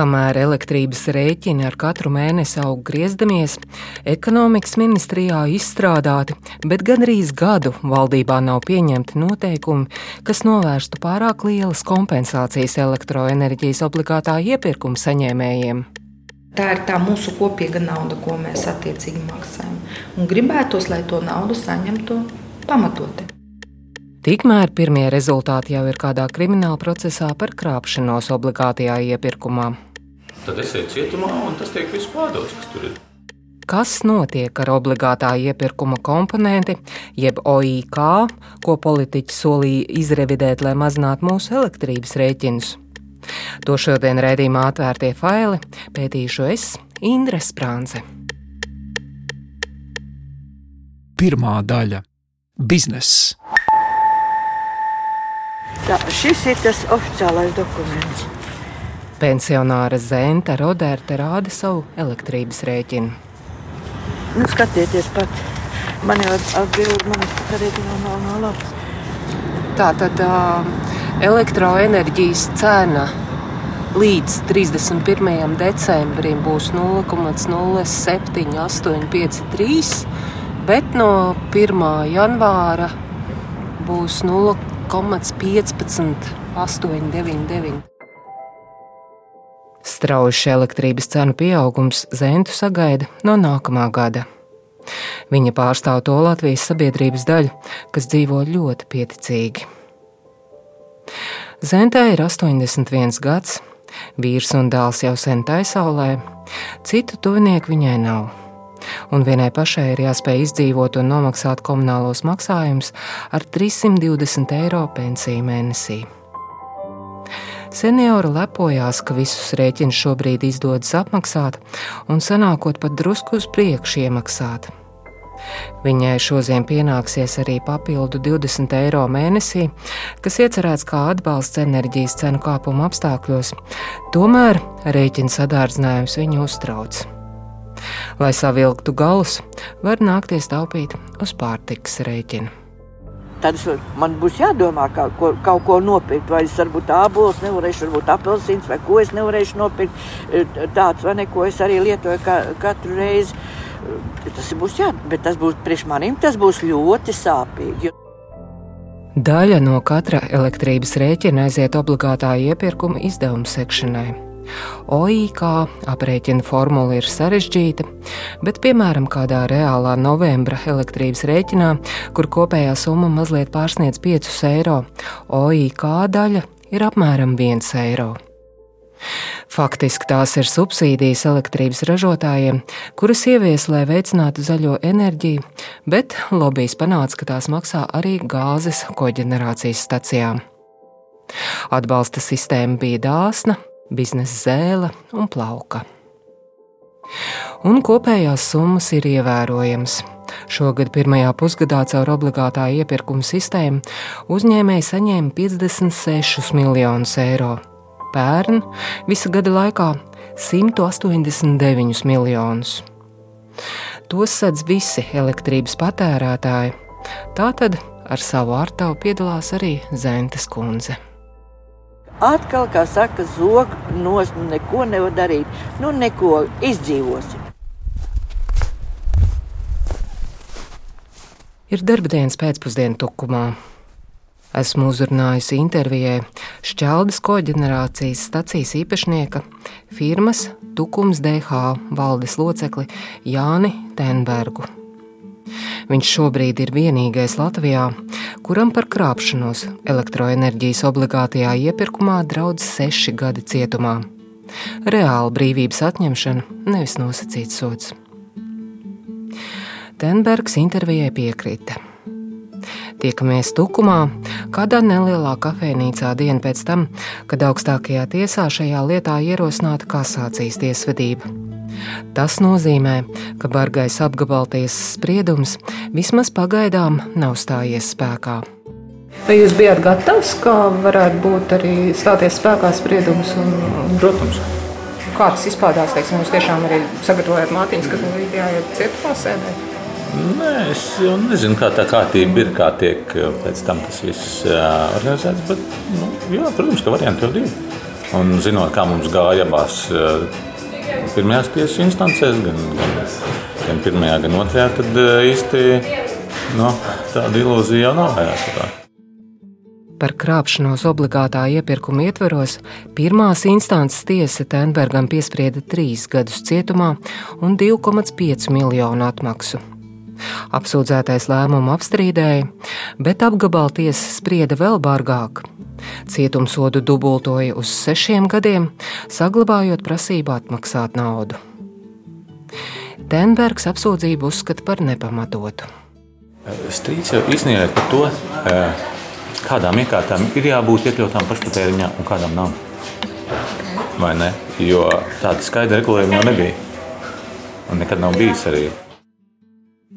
Kamēr elektrības rēķini ar katru mēnesi aug griezdamies, ekonomikas ministrijā izstrādāti, bet gandrīz gadu valdībā nav pieņemti noteikumi, kas novērstu pārāk lielas kompensācijas elektroenerģijas obligātā iepirkuma saņēmējiem. Tā ir tā mūsu kopīga nauda, ko mēs attiecīgi maksājam. Un gribētos, lai to naudu saņemtu pamatoti. Tikmēr pirmie rezultāti jau ir kādā krimināla procesā par krāpšanos obligātajā iepirkumā. Tad es eju cietumā, un tas tiek viss pārdots, kas tur ir. Kas notiek ar obligātā iepirkuma komponenti, jeb OIK, ko politiķi solīja izrevidēt, lai mazinātu mūsu elektrības rēķinus? To šodien redzījumā atvērtie faili pētīšu es, Indra Sprānce. Pirmā daļa - bizness. Tā, šis ir tas oficiālais dokuments. Pensionāra Zenta Rodērta rāda savu elektrības rēķinu. Nu, skatieties, pat man jau atbild, man arī nav, nav, nav labs. Tā tad uh, elektroenerģijas cena līdz 31. decembrim būs 0,07853, bet no 1. janvāra būs 0,0. 1,15899. Strauji elektrības cenu pieaugums Zentu sagaida no nākamā gada. Viņa pārstāv to Latvijas sabiedrības daļu, kas dzīvo ļoti pieticīgi. Zentē ir 81 gads, vīrs un dēls jau sen taisaulē, citu tuvinieku viņai nav un vienai pašai ir jāspēj izdzīvot un nomaksāt komunālos maksājumus ar 320 eiro pensiju mēnesī. Seniori lepojās, ka visus rēķinus šobrīd izdodas apmaksāt un sanākot pat drusku uz priekšu iemaksāt. Viņai šodien pienāksies arī papildu 20 eiro mēnesī, kas iecerēts kā atbalsts enerģijas cenu kāpuma apstākļos, tomēr rēķina sadārdzinājums viņu uztrauc. Lai savilktu galus, var nākties taupīt uz pārtikas rēķinu. Tad man būs jādomā, kā ko, kaut ko nopirkt. Vai es varbūt tādu nevarēšu, varbūt apelsīns, vai ko es nevarēšu nopirkt. E, tāds vai neko es arī lietoju ka, katru reizi. E, tas būs jā, bet tas būs priekš maniem, tas būs ļoti sāpīgi. Daļa no katra elektrības rēķina aiziet obligātā iepirkuma izdevuma sekšanai. OIK aprēķina formula ir sarežģīta, bet, piemēram, kādā reālā novembra elektrības rēķinā, kur kopējā summa mazliet pārsniedz 5 eiro, OIK daļa ir apmēram 1 eiro. Faktiski tās ir subsīdijas elektrības ražotājiem, kuras ievies, lai veicinātu zaļo enerģiju, bet lobbyis panāca, ka tās maksā arī gāzes koģenerācijas stacijām. Atbalsta sistēma bija dāsna, biznesa zēle un plauka. Un kopējās summas ir ievērojams. Šogad pirmajā pusgadā caur obligātā iepirkuma sistēmu uzņēmēji saņēma 56 miljonus eiro. Pērn visa gada laikā 189 miljonus. Tos sedz visi elektrības patērētāji. Tātad ar savu ārtavu piedalās arī Zentes kundze atkal, kā saka, zog nost, nu neko nevar darīt. Nu, neko izdzīvosim. Ir darba dienas pēcpusdienu tukumā. Esmu uzrunājusi intervijai Šķeldas koģenerācijas stacijas īpašnieka, firmas Tukums DH valdes locekli Jāni Tenbergu. Viņš šobrīd ir vienīgais Latvijā, kuram par krāpšanos elektroenerģijas obligātajā iepirkumā draudz seši gadi cietumā. Reāla brīvības atņemšana, nevis nosacīts sots. Tenbergs intervijai piekrita. Tiekamies Tukumā, kādā nelielā kafejnīcā dienu pēc tam, kad augstākajā tiesā šajā lietā ierosināta kasācijas tiesvedība. Tas nozīmē, ka bargais apgabaltiesas spriedums vismaz pagaidām nav stājies spēkā. Vai jūs bijāt gatavs, ka varētu būt arī stāties spēkā spriedums? Un... Protams. Kā tas izpaudās? Teiksim, jūs tiešām arī sagatavojat mātiņas, kas līdījā ir cietumā sēdē? Nē, es nezinu, kā tā kārtība ir, kā tiek pēc tam tas viss organizēts. Bet, nu, jā, protams, ka varianti jau ir. Un zinot, kā mums gāja abās eh, pirmajās tiesas instancēs, gan, gan, gan pirmajā, gan otrajā, tad eh, īsti no, tāda ilūzija jau vairs. Par krāpšanos obligātā iepirkuma ietveros pirmās instances tiesa Tenbergam piesprieda trīs gadus cietumā un 2,5 miljonu atmaksu. Apsūdzētais lēmumu apstrīdēja, bet apgabala tiesa sprieda vēl bargāk. Cietumsodu dubultoja uz sešiem gadiem, saglabājot prasību atmaksāt naudu. Tenbergs apsūdzību uzskata par nepamatotu. Strīds jau īstenībā par to, eh, kādām iekārtām ir jābūt iekļautām pašpatēriņā un kādām nav. Vai ne? Jo tāda skaidra regulējuma jau nebija. Un nekad nav bijis arī.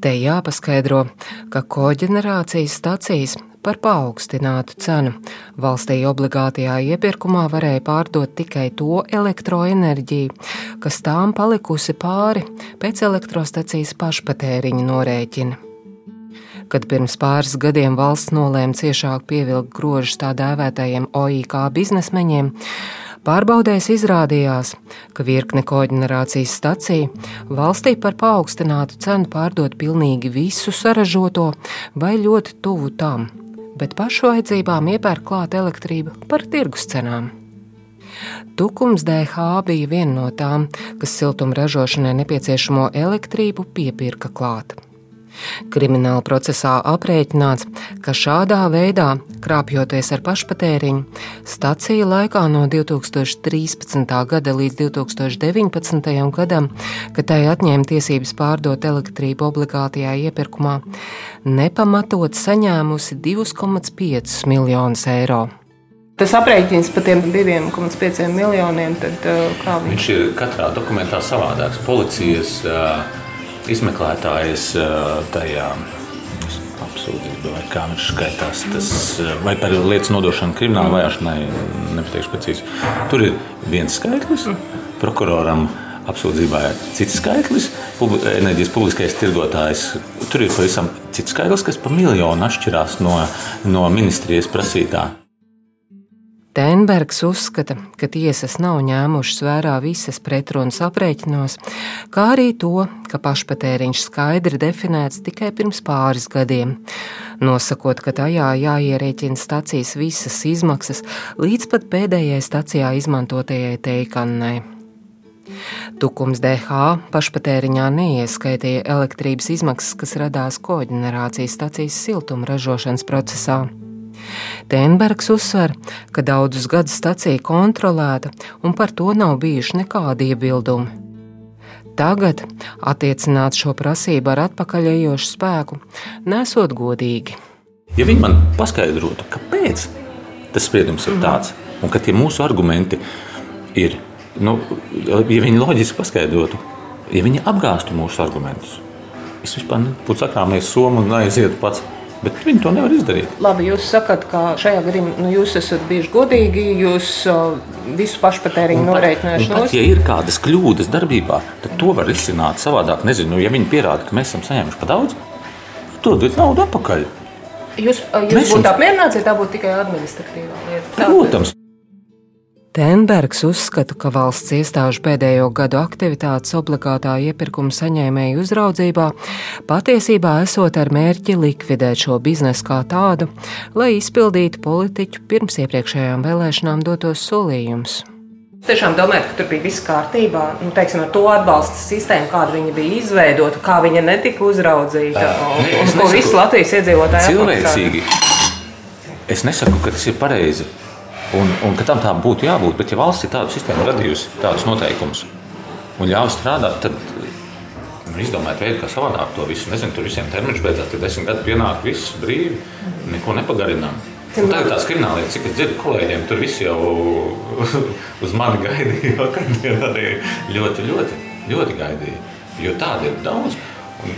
Te jāpaskaidro, ka koģenerācijas stacijas par paaugstinātu cenu valstī obligātajā iepirkumā varēja pārdot tikai to elektroenerģiju, kas tām palikusi pāri pēc elektrostacijas pašpatēriņa norēķina. Kad pirms pāris gadiem valsts nolēma ciešāk pievilkt grožus tā dēvētajiem OIK biznesmeņiem, Pārbaudēs izrādījās, ka virkne koģenerācijas staciju valstī par paaugstinātu cenu pārdot pilnīgi visu saražoto vai ļoti tuvu tam, bet pašu vajadzībām iepērk klāt elektrību par tirgus cenām. Tukums DH bija viena no tām, kas siltuma ražošanai nepieciešamo elektrību piepirka klāt. Krimināla procesā aprēķināts, ka šādā veidā, krāpjoties ar pašpatēriņu, stacija laikā no 2013. gada līdz 2019. gadam, kad tai atņēma tiesības pārdot elektrību obligātajā iepirkumā, nepamatot saņēmusi 2,5 miljonus eiro. Tas aprēķins par tiem 2,5 miljoniem, tad uh, kā viņš? Viņš ir katrā dokumentā savādāks. Policijas uh, izmeklētājas tajā apsūdzība, vai kā viņš skaitās, tas, vai par lietas nodošanu krimināla vajāšanai, nepateikšu precīzi. Tur ir viens skaitlis, prokuroram apsūdzībā ir cits skaitlis, enerģijas publiskais tirgotājs. Tur ir pavisam cits skaitlis, kas pa miljonu atšķirās no, no ministrijas prasītā. Tenbergs uzskata, ka tiesas nav ņēmušas vērā visas pretrunas aprēķinos, kā arī to, ka pašpatēriņš skaidri definēts tikai pirms pāris gadiem, nosakot, ka tajā jāierēķina stacijas visas izmaksas līdz pat pēdējai stacijā izmantotajai teikannai. Tukums DH pašpatēriņā neieskaitīja elektrības izmaksas, kas radās koģenerācijas stacijas siltuma ražošanas procesā. Tenbergs uzsver, ka daudzus gadus stacija kontrolēta un par to nav bijuši nekādi iebildumi. Tagad attiecināt šo prasību ar atpakaļējošu spēku nesot godīgi. Ja viņi man paskaidrotu, kāpēc tas spriedums ir tāds, un ka tie mūsu argumenti ir, nu, ja viņi loģiski paskaidrotu, ja viņi apgāstu mūsu argumentus, es vispār nebūtu sakrāmies somu un aizietu pats. Bet viņi to nevar izdarīt. Labi, jūs sakat, ka šajā gadījumā nu, jūs esat bijuši godīgi, jūs uh, visu pašpatēriņu norēķinājuši. Pat, ja ir kādas kļūdas darbībā, tad to var izsināt savādāk. Nezinu, nu, ja viņi pierāda, ka mēs esam saņēmuši par daudz, dodiet naudu atpakaļ. Jūs, uh, jūs būtu apmierināts, ja tā būtu tikai administratīvā lieta? Protams. Tenbergs uzskata, ka valsts iestāžu pēdējo gadu aktivitātes obligātā iepirkuma saņēmēju uzraudzībā patiesībā esot ar mērķi likvidēt šo biznesu kā tādu, lai izpildītu politiķu pirms iepriekšējām vēlēšanām dotos solījumus. Es tiešām domāju, ka tur bija viss kārtībā. Nu, teiksim, ar to atbalsta sistēmu, kāda viņa bija izveidota, kā viņa netika uzraudzīta un, un ko visi Latvijas iedzīvotāji cilvēcīgi. Es nesaku, ka tas ir pareizi. Un, un ka tam tā būtu jābūt, bet ja valsts ir tādu sistēmu radījusi, tādus noteikumus un ļauj strādāt, tad nu, izdomājiet veidu, kā savādāk to visu. Nezinu, tur visiem termiņš beidzās, tad desmit gadi pienāk, viss brīvi, neko nepagarinām. Un tā ir tā krimināla lieta, cik es dzirdu kolēģiem, tur viss jau uz mani gaidīja. Vakardien arī ļoti, ļoti, ļoti gaidīja. Jo tāda ir daudz. Un,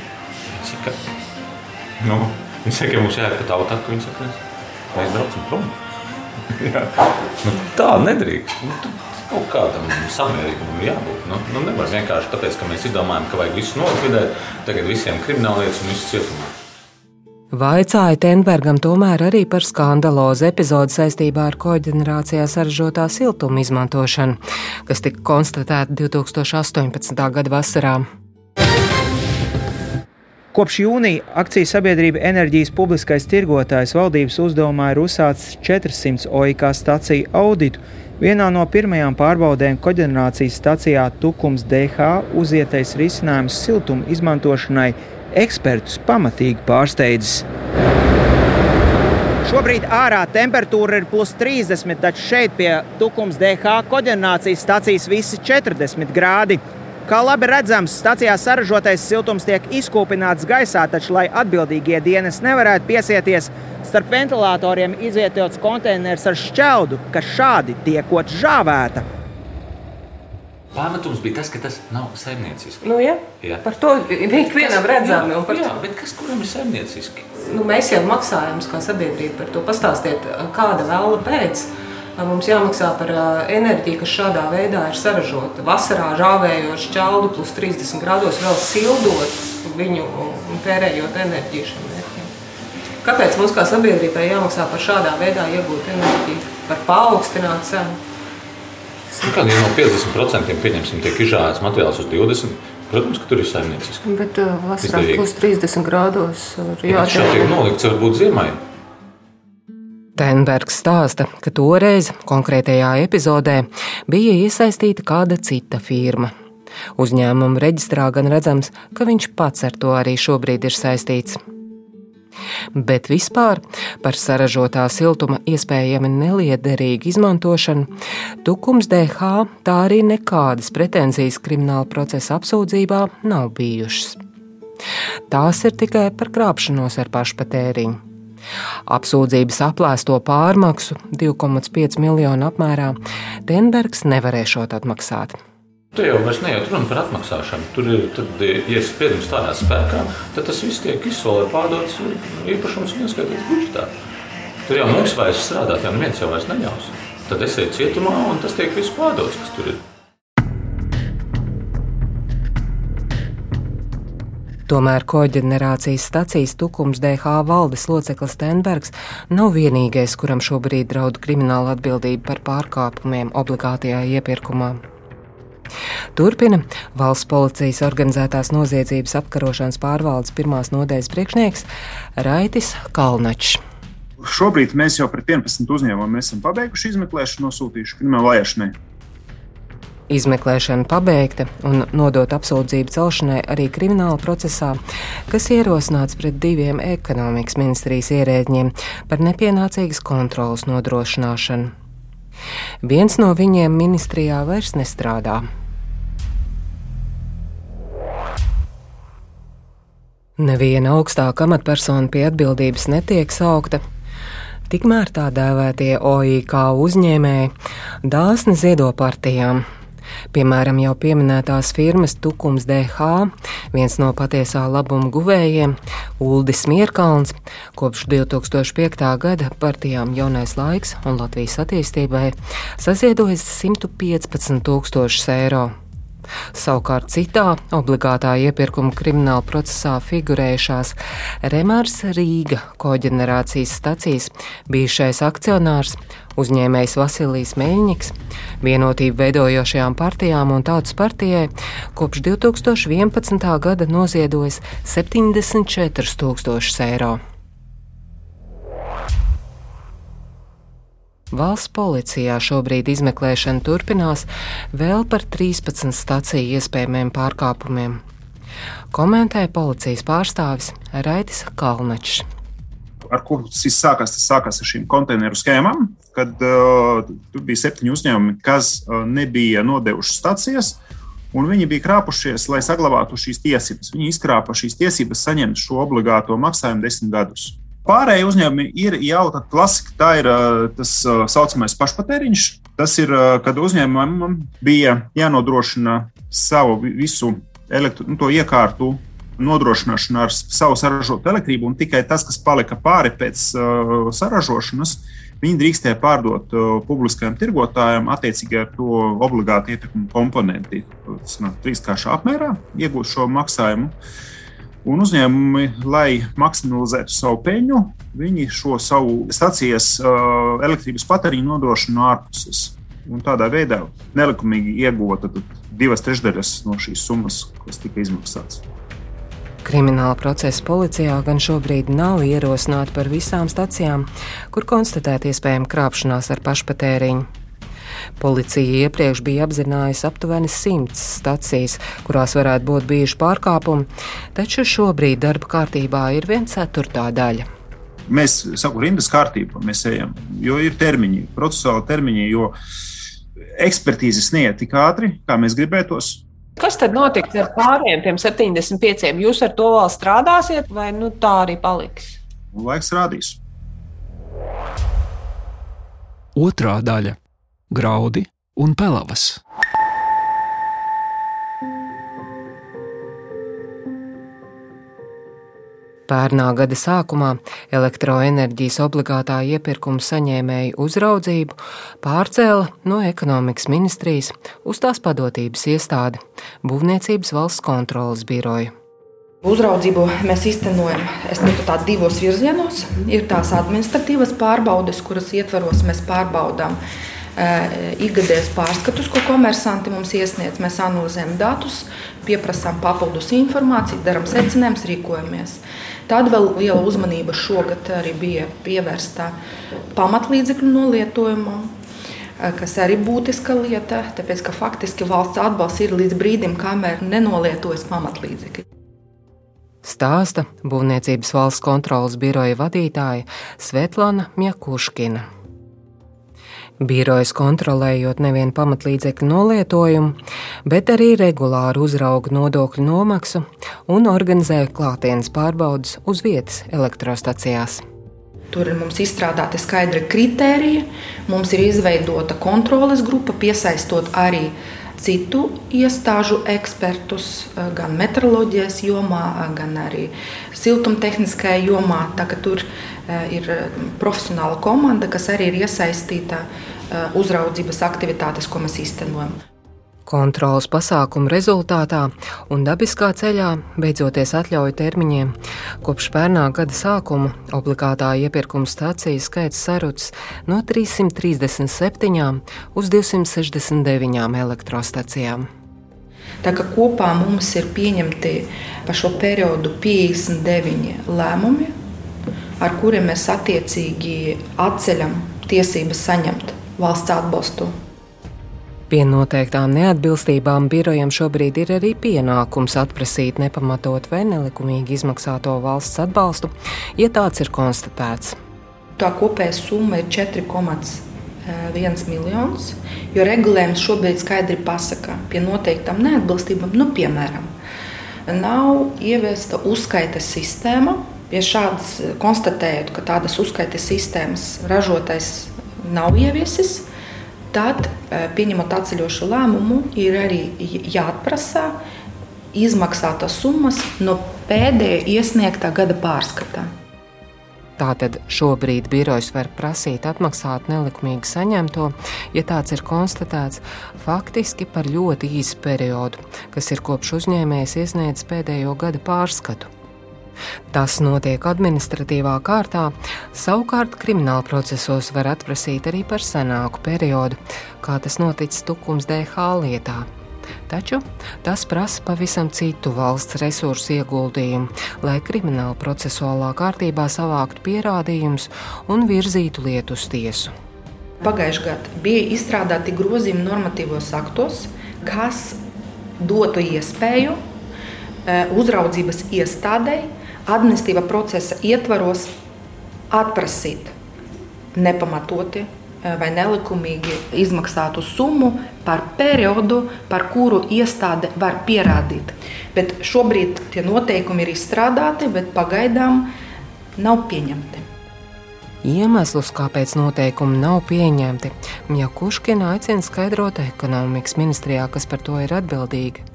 saka, nu, viņi saka, ka mums jāiet pa tautāk, viņi saka, mēs braucam prom. Nu, tā nedrīkst. Nu, kaut kādam samērīgumam jābūt. Nu, nu, nevar vienkārši tāpēc, ka mēs izdomājam, ka vajag visu nolikvidēt, tagad visiem krimināllietas un visu cietumā. Vaicāja Tenbergam tomēr arī par skandalozu epizodi saistībā ar koģenerācijā saražotā siltuma izmantošanu, kas tika konstatēta 2018. gada vasarā. Kopš jūnija akciju sabiedrība Enerģijas publiskais tirgotājs valdības uzdevumā ir uzsācis 400 OIK staciju auditu. Vienā no pirmajām pārbaudēm koģenerācijas stacijā Tukums DH uzietais risinājums siltuma izmantošanai ekspertus pamatīgi pārsteidzis. Šobrīd ārā temperatūra ir plus 30, taču šeit pie Tukums DH koģenerācijas stacijas visi 40 grādi. Kā labi redzams, stācijā saražotais siltums tiek izkūpināts gaisā, taču, lai atbildīgie dienas nevarētu piesieties, starp ventilatoriem izvietots konteiners ar šķeldu, kas šādi tiekot žāvēta. Pārmetums bija tas, ka tas nav saimnieciski. Nu, ja? Jā. Par to ikvienam redzami. un par Jā, to- bet kas kuram ir saimnieciski? Nu, mēs jau maksājam kā sabiedrība par to. Pastāstiet, kāda vēla pēc. Mums jāmaksā par enerģiju, kas šādā veidā ir saražota. Vasarā žāvējot šķeldu plus 30 grādos, vēl sildot viņu un tērējot enerģiju šiem mērķiem. Kāpēc mums kā sabiedrībai jāmaksā par šādā veidā iegūt enerģiju, par paaugstinātu cenu? Nu, kā, ja no 50% pieņemsim, tiek izžāvēts materiāls uz 20%, protams, ka tur ir saimnieciski. Bet uh, vasarā plus 30 grādos ir Jā, šeit tiek nolikts varbūt ziemai. Tenbergs stāsta, ka toreiz, konkrētajā epizodē, bija iesaistīta kāda cita firma. Uzņēmuma reģistrā gan redzams, ka viņš pats ar to arī šobrīd ir saistīts. Bet vispār par saražotā siltuma iespējami neliederīgu izmantošanu Tukums DH tā arī nekādas pretenzijas krimināla procesa apsūdzībā nav bijušas. Tās ir tikai par krāpšanos ar pašpatēriņu. Apsūdzības aplēsto pārmaksu 2,5 miljonu apmērā Denbergs nevarēšot atmaksāt. Tur jau vairs neiet runa par atmaksāšanu. Tur ir, tad, ja spriedums stājās spēkā, tad tas viss tiek izsolēts, pārdots īpašums un ieskaitīts budžetā. Tur jau mums vairs strādāt, jau neviens jau vairs neļaus. Tad esiet cietumā un tas tiek viss pārdots, kas tur ir. Tomēr koģenerācijas stacijas Tukums DH valdes loceklis Stenbergs nav vienīgais, kuram šobrīd draud krimināla atbildība par pārkāpumiem obligātajā iepirkumā. Turpina valsts policijas organizētās noziedzības apkarošanas pārvaldes pirmās nodaļas priekšnieks Raitis Kalnačs. Šobrīd mēs jau pret 11 uzņēmumiem esam pabeiguši izmeklēšanu, nosūtījuši krimināla vajāšanai. Izmeklēšana pabeigta un nodot apsūdzību celšanai arī krimināla procesā, kas ierosināts pret diviem ekonomikas ministrijas ierēdņiem par nepienācīgas kontrolas nodrošināšanu. Viens no viņiem ministrijā vairs nestrādā. Neviena augstāka amatpersona pie atbildības netiek saukta. Tikmēr tā dēvētie OIK uzņēmēji dāsni ziedo partijām. Piemēram, jau pieminētās firmas Tukums DH, viens no patiesā labuma guvējiem, Uldis Mierkalns, kopš 2005. gada partijām Jaunais laiks un Latvijas attīstībai saziedojis 115 tūkstošus eiro. Savukārt citā obligātā iepirkuma krimināla procesā figurējušās Remārs Rīga koģenerācijas stacijas bijušais akcionārs, uzņēmējs Vasilijs Meļņiks, vienotību veidojošajām partijām un tautas partijai kopš 2011. gada noziedojis 74 tūkstošus eiro. Valsts policijā šobrīd izmeklēšana turpinās vēl par 13 staciju iespējamiem pārkāpumiem. Komentēja policijas pārstāvis Raitis Kalnačs. Ar ko tas viss sākās? Tas sākās ar šīm konteineru schēmām, kad uh, bija septiņi uzņēmumi, kas uh, nebija nodevuši stacijas. Un viņi bija krāpušies, lai saglabātu šīs tiesības. Viņi izkrāpa šīs tiesības saņemt šo obligāto maksājumu desmit gadus. Pārējie uzņēmumi ir jau tāda klasika, tā ir uh, tas saucamais pašpatēriņš. Tas ir, uh, kad uzņēmumam bija jānodrošina savu visu elektro, nu, iekārtu nodrošināšanu ar savu saražotu elektrību, un tikai tas, kas palika pāri pēc uh, saražošanas, viņi drīkstēja pārdot uh, publiskajam tirgotājam attiecīgi ar to obligāti iepirkuma komponenti. Tas ir trīskāršā apmērā iegūt šo maksājumu. Un uzņēmumi, lai maksimizētu savu peļņu, viņi šo savu stacijas uh, elektrības patēriņu nodrošina no ārpuses. Un tādā veidā nelikumīgi iegūta divas trešdaļas no šīs summas, kas tika izmaksāts. Krimināla procesa policijā gan šobrīd nav ierosināta par visām stacijām, kur konstatēta iespējama krāpšanās ar pašpatēriņu. Policija iepriekš bija apzinājusi aptuveni simts stacijas, kurās varētu būt bijuši pārkāpumi, taču šobrīd darba kārtībā ir viena ceturtā daļa. Mēs saku, rindas kārtībā mēs ejam, jo ir termiņi, procesuāli termiņi, jo ekspertīze sniedz tik ātri, kā mēs gribētos. Kas tad notiks ar pārējiem tiem 75? Jūs ar to vēl strādāsiet, vai nu, tā arī paliks? Laiks rādīs. Otrā daļa - graudi un pelavas. Pērnā gada sākumā elektroenerģijas obligātā iepirkuma saņēmēju uzraudzību pārcēla no ekonomikas ministrijas uz tās padotības iestādi - Būvniecības valsts kontrolas biroju. Uzraudzību mēs īstenojam tā, divos virzienos. Ir tās administratīvas pārbaudes, kuras ietvaros mēs pārbaudām ikgadējas pārskatus, ko komersanti mums iesniedz. Mēs analizējam datus, pieprasām papildus informāciju, darām secinājumus, rīkojamies. Tad vēl liela uzmanība šogad arī bija pievērsta pamatlīdzekļu nolietojumam, kas arī būtiska lieta, tāpēc ka faktiski valsts atbalsts ir līdz brīdim, kamēr nenolietojas pamatlīdzekļi. Stāsta Būvniecības valsts kontrolas biroja vadītāja Svetlana Mjakuškina. Birojas kontrolējot nevienu pamatlīdzekļu nolietojumu, bet arī regulāri uzrauga nodokļu nomaksu un organizē klātienes pārbaudas uz vietas elektrostacijās. Tur ir mums izstrādāti skaidri kriteriji, mums ir izveidota kontroles grupa, piesaistot arī citu iestāžu ekspertus, gan meteoroloģijas jomā, gan arī siltumtehniskajā jomā. Tur Eh, ir eh, profesionāla komanda, kas arī ir iesaistīta eh, uzraudzības aktivitātes, ko mēs īstenojam. Kontrolas pasākumu rezultātā un dabiskā ceļā, beidzoties atļauju termiņiem, kopš pērnā gada sākuma obligātā iepirkuma stāciju skaits sarucis no 337 uz 269 elektrostacijām. Tā kā kopā mums ir pieņemti pa šo periodu 59 lēmumi, ar kuriem mēs attiecīgi atceļam tiesības saņemt valsts atbalstu. Pie noteiktām neatbilstībām birojam šobrīd ir arī pienākums atprasīt nepamatot vai nelikumīgi izmaksāto valsts atbalstu, ja tāds ir konstatēts. Tā kopējā summa ir 4,1 miljonus, jo regulējums šobrīd skaidri pasaka, pie noteiktām neatbilstībām, nu, piemēram, nav ieviesta uzskaites sistēma, Ja šādas eh, konstatējot, ka tādas uzskaites sistēmas ražotājs nav ieviesis, tad, eh, pieņemot atceļošu lēmumu, ir arī jāatprasa izmaksātas summas no pēdējā iesniegtā gada pārskatā. Tātad šobrīd birojs var prasīt atmaksāt nelikumīgi saņemto, ja tāds ir konstatēts, faktiski par ļoti īsu periodu, kas ir kopš uzņēmējs iesniedzis pēdējo gada pārskatu. Tas notiek administratīvā kārtā, savukārt krimināla procesos var atprasīt arī par senāku periodu, kā tas noticis Tukums DH lietā. Taču tas prasa pavisam citu valsts resursu ieguldījumu, lai krimināla procesuālā kārtībā savāktu pierādījumus un virzītu lietu uz tiesu. Pagājušajā gadā bija izstrādāti grozījumi normatīvos aktos, kas dotu iespēju eh, uzraudzības iestādēji administratīvā procesa ietvaros atprasīt nepamatoti eh, vai nelikumīgi izmaksātu summu par periodu, par kuru iestāde var pierādīt. Bet šobrīd tie noteikumi ir izstrādāti, bet pagaidām nav pieņemti. Iemeslus, kāpēc noteikumi nav pieņemti, Mjakuškina aicina skaidrot ekonomikas ministrijā, kas par to ir atbildīga.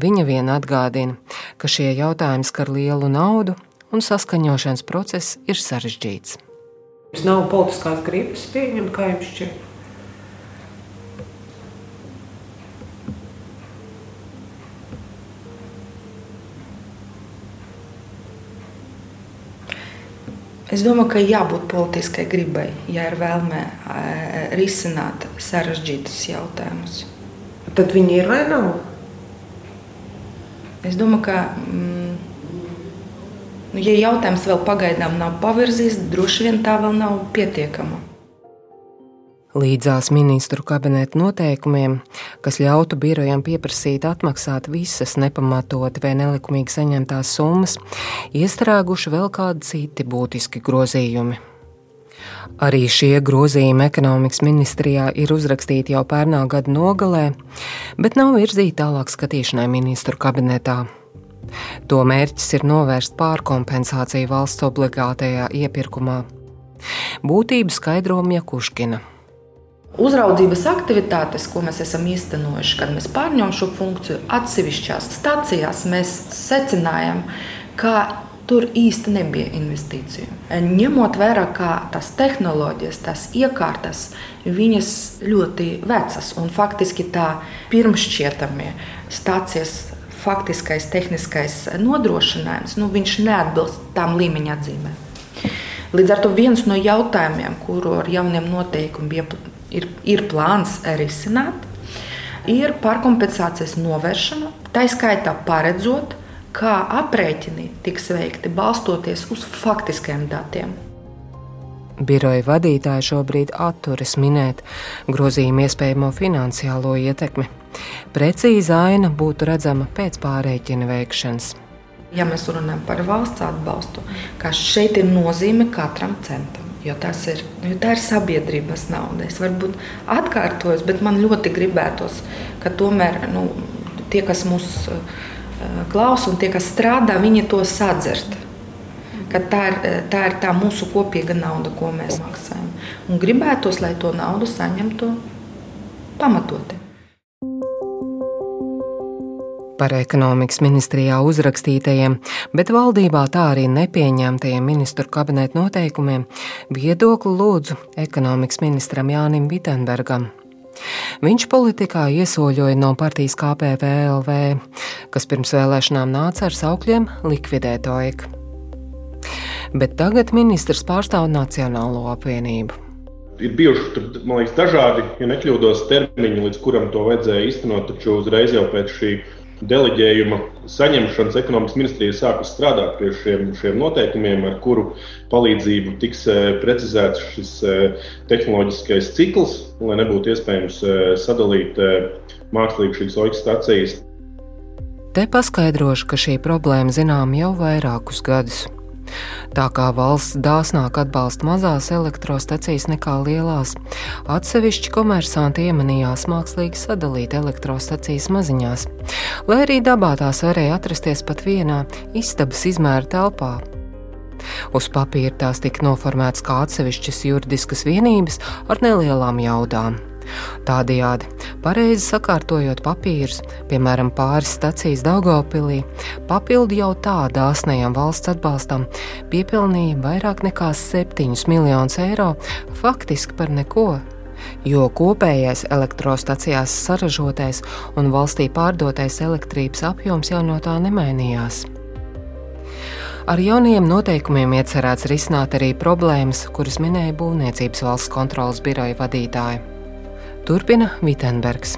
Viņa vien atgādina, ka šie jautājumi skar lielu naudu un saskaņošanas process ir sarežģīts. Mums nav politiskās gribas pieņemt, kā jums šķiet. Es domāju, ka jābūt politiskai gribai, ja ir vēlme eh, risināt sarežģītus jautājumus. Tad viņi ir vai nav? Es domāju, ka, mm, nu, ja jautājums vēl pagaidām nav pavirzīts, droši vien tā vēl nav pietiekama līdzās ministru kabineta noteikumiem, kas ļautu birojam pieprasīt atmaksāt visas nepamatoti vai nelikumīgi saņemtās summas, iestrēguši vēl kādi citi būtiski grozījumi. Arī šie grozījumi ekonomikas ministrijā ir uzrakstīti jau pērnā gada nogalē, bet nav virzīti tālāk skatīšanai ministru kabinetā. To mērķis ir novērst pārkompensāciju valsts obligātajā iepirkumā. Būtību skaidro Mjakuškina. Uzraudzības aktivitātes, ko mēs esam īstenojuši, kad mēs pārņemam šo funkciju atsevišķās stācijās, mēs secinājām, ka tur īsti nebija investīciju. Ņemot vērā, ka tās tehnoloģijas, tās iekārtas, viņas ļoti vecas un faktiski tā pirmšķietamie stācijas faktiskais tehniskais nodrošinājums, nu, neatbilst tām līmeņa atzīmēm. Līdz ar to viens no jautājumiem, kuru ar jauniem noteikumiem ir, ir plāns risināt, ir pārkompensācijas novēršana, tā skaitā paredzot, kā aprēķini tiks veikti balstoties uz faktiskiem datiem. Biroja vadītāja šobrīd atturas minēt grozījumu iespējamo finansiālo ietekmi. Precīza aina būtu redzama pēc pārreķina veikšanas. Ja mēs runājam par valsts atbalstu, kas šeit ir nozīme katram centam. Jo, ir, jo tā ir sabiedrības nauda. Es varbūt atkārtojos, bet man ļoti gribētos, ka tomēr nu, tie, kas mūs uh, klausa un tie, kas strādā, viņi to sadzird. Tā ir, tā ir tā mūsu kopīga nauda, ko mēs maksājam. Un gribētos, lai to naudu saņemtu pamatoti. Par ekonomikas ministrijā uzrakstītajiem, bet valdībā tā arī nepieņemtajiem ministru kabineta noteikumiem viedokli lūdzu ekonomikas ministram Jānim Vitenbergam. Viņš politikā iesoļoja no partijas KPVLV, kas pirms vēlēšanām nāca ar saukļiem likvidēt OEK. Bet tagad ministrs pārstāv Nacionālo apvienību. Ir bijuši man liekas, dažādi, ja nekļūdos, termiņi, līdz kuram to vajadzēja īstenot, taču uzreiz jau pēc šī deleģējuma saņemšanas ekonomikas ministrija sākus strādāt pie šiem, šiem noteikumiem, ar kuru palīdzību tiks e, precizēts šis e, tehnoloģiskais cikls, lai nebūtu iespējams e, sadalīt mākslīgi šīs oļu stācijas. Te paskaidrošu, ka šī problēma zinām jau vairākus gadus. Tā kā valsts dāsnāk atbalsta mazās elektrostacijas nekā lielās, atsevišķi komersanti iemanījās mākslīgi sadalīt elektrostacijas maziņās, lai arī dabā tās varēja atrasties pat vienā istabas izmēra telpā. Uz papīra tās tika noformētas kā atsevišķas juridiskas vienības ar nelielām jaudām. Tādējādi, pareizi sakārtojot papīrus, piemēram, pāris stacijas Daugopilī, papildu jau tā dāsnajam valsts atbalstam piepelnīja vairāk nekā 7 miljonus eiro faktiski par neko jo kopējais elektrostacijās saražotais un valstī pārdotais elektrības apjoms jau no tā nemainījās. Ar jaunajiem noteikumiem iecerēts risināt arī problēmas, kuras minēja Būvniecības valsts kontrolas biroja vadītāja. Turpina Vitenbergs.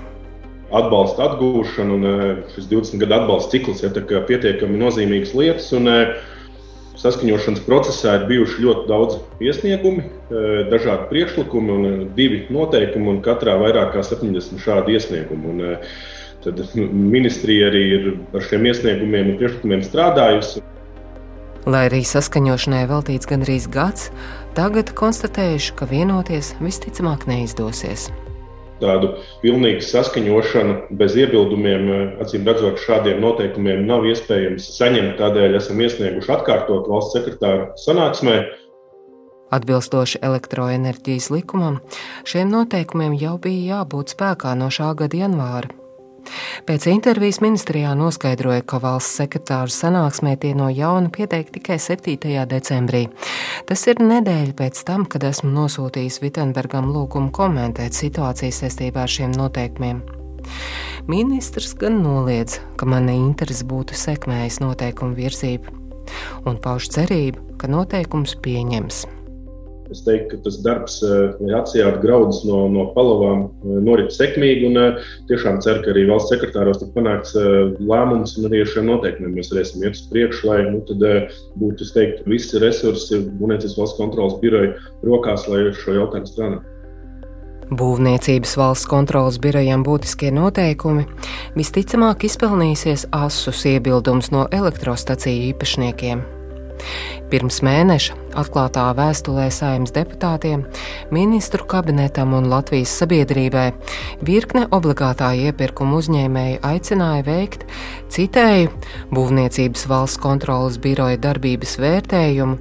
Atbalsta atgūšana un e, šis 20 gadu atbalsta cikls ir pietiekami nozīmīgas lietas. Un, e, Saskaņošanas procesā ir bijuši ļoti daudz iesniegumu, e, dažādi priekšlikumi un divi noteikumi, un katrā vairāk kā 70 šādu iesniegumu. Un, tad ministrija arī ir ar šiem iesniegumiem un priekšlikumiem strādājusi. Lai arī saskaņošanai veltīts gandrīz gads, tagad konstatējuši, ka vienoties visticamāk neizdosies tādu pilnīgu saskaņošanu bez iebildumiem, eh, acīm redzot, šādiem noteikumiem nav iespējams saņemt. Tādēļ esam iesnieguši atkārtot valsts sekretāra sanāksmē. Atbilstoši elektroenerģijas likumam, šiem noteikumiem jau bija jābūt spēkā no šā gada janvāra. Pēc intervijas ministrijā noskaidroja, ka valsts sekretāra sanāksmē tie no jauna pieteikti tikai 7. decembrī. Tas ir nedēļa pēc tam, kad esmu nosūtījis Vitsenbergam lūgumu komentēt situāciju saistībā ar šiem noteikumiem. Ministrs gan noliedz, ka mana interese būtu sekmējis noteikumu virzību. un pauž cerību, ka noteikums pieņems. Es teiktu, ka tas darbs, eh, lai atsijātu graudus no, no palavām, eh, norit sekmīgi. Un eh, tiešām ceru, ka arī valsts sekretāros tiek panākts lēmums un arī ar šiem noteikumiem mēs varēsim iet uz priekšu, lai nu, būtu teiktu, visi resursi Būvniecības valsts kontrolas biroja rokās, lai šo jautājumu strādātu. Būvniecības valsts kontrolas birojam būtiskie noteikumi visticamāk izpelnīsies asus iebildums no elektrostaciju īpašniekiem. Pirms mēneša atklātā vēstulē saimnes deputātiem, ministru kabinetam un Latvijas sabiedrībai virkne obligātā iepirkuma uzņēmēju aicināja veikt, citēju, būvniecības valsts kontrolas biroja darbības vērtējumu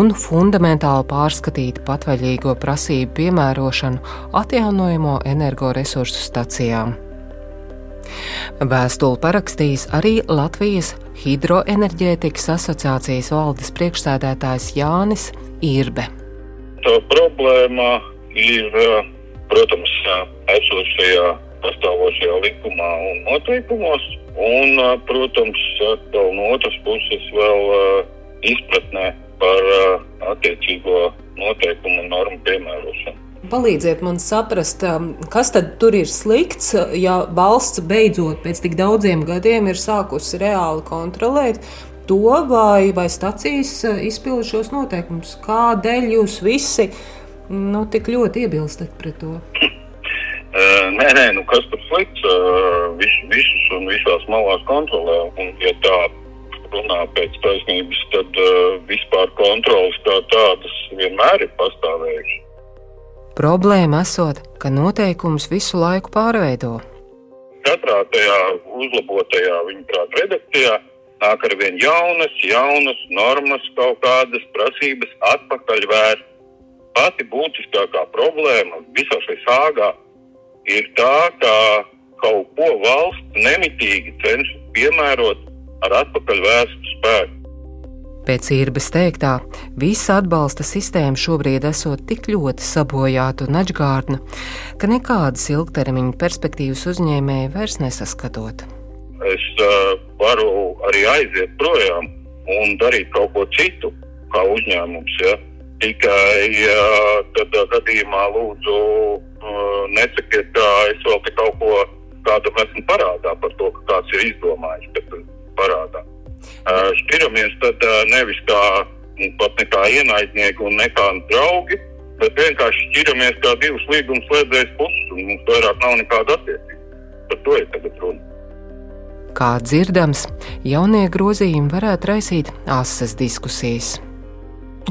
un fundamentāli pārskatīt patvaļīgo prasību piemērošanu atjaunojamo energoresursu stacijām. Vēstuli parakstījis arī Latvijas Hidroenerģētikas asociācijas valdes priekšsēdētājs Jānis Irbe. Tā problēma ir, protams, esošajā pastāvošajā likumā un noteikumos, un, protams, no otras puses vēl izpratnē par attiecīgo noteikumu normu piemērošanu. Palīdziet man saprast, um, kas tad tur ir slikts, ja valsts beidzot pēc tik daudziem gadiem ir sākusi reāli kontrolēt to, vai, vai stacijas uh, izpilda šos noteikumus. Kādēļ jūs visi nu, tik ļoti iebilstat pret to? Nē, nē, nu kas tur slikts? Vis, visus un visās malās kontrolē. Un, ja tā runā pēc taisnības, tad vispār kontrolas kā tādas vienmēr ir pastāvējušas. Problēma esot, ka noteikums visu laiku pārveido. Katrā tajā uzlabotajā viņa prāta redakcijā nāk ar vien jaunas, jaunas normas, kaut kādas prasības atpakaļ vērst. Pati būtiskākā problēma visā šajā sāgā ir tā, ka kaut ko valsts nemitīgi cenšas piemērot ar atpakaļ vērstu spēku. Pēc īrbas teiktā, visa atbalsta sistēma šobrīd esot tik ļoti sabojāta un atgādna, ka nekādas ilgtermiņa perspektīvas uzņēmēji vairs nesaskatot. Es uh, varu arī aiziet projām un darīt kaut ko citu, kā uzņēmums. Ja? Tikai uh, tādā gadījumā lūdzu uh, nesakiet, ka es vēl te kaut ko kādam esmu parādā par to, ka kāds ir izdomājis, parādā šķiramies tad nevis kā nu, pat nekā ienaidnieki un nekā draugi, bet vienkārši šķiramies kā divas līguma slēdzējas puses, un mums vairāk nav nekāda attiecība. Par to ir tagad runa. Kā dzirdams, jaunie grozījumi varētu raisīt asas diskusijas.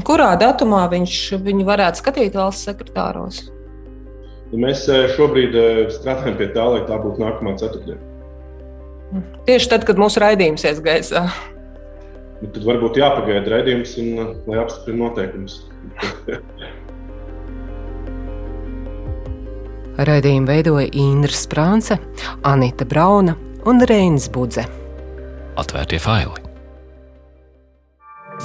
Kurā datumā viņš viņu varētu skatīt valsts sekretāros? Mēs šobrīd strādājam pie tā, lai tā būtu nākamā ceturtdiena. Tieši tad, kad mūsu raidījums ies gaisā. Nu, tad varbūt jāpagaida raidījums, un, uh, lai apstiprinātu noteikumus. Raidījumu veidoja Indra Sprānce, Anita Brauna un Reinas Budze. Atvērtie faili.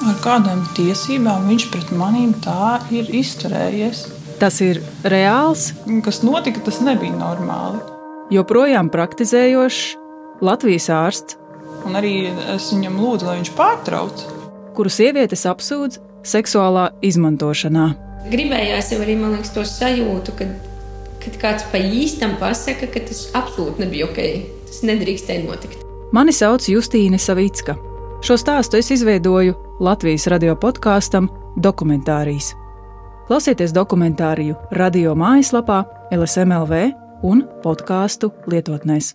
Ar kādām tiesībām viņš pret maniem tā ir izturējies? Tas ir reāls. Kas notika, tas nebija normāli. Joprojām praktizējošs Latvijas ārsts. Un arī es viņam lūdzu, lai viņš pārtrauc. Kuru sievietes apsūdz seksuālā izmantošanā. Gribējās jau arī liekas, to sajūtu, kad, kad kāds pa īstam pasaka, ka tas absolūti nebija ok. Tas nedrīkstēja notikt. Mani sauc Justīne Savicka. Šo stāstu es izveidoju Latvijas radio podkāstam Dokumentārijas. Klausieties dokumentāriju radio mājaslapā, LSMLV un podkāstu lietotnēs.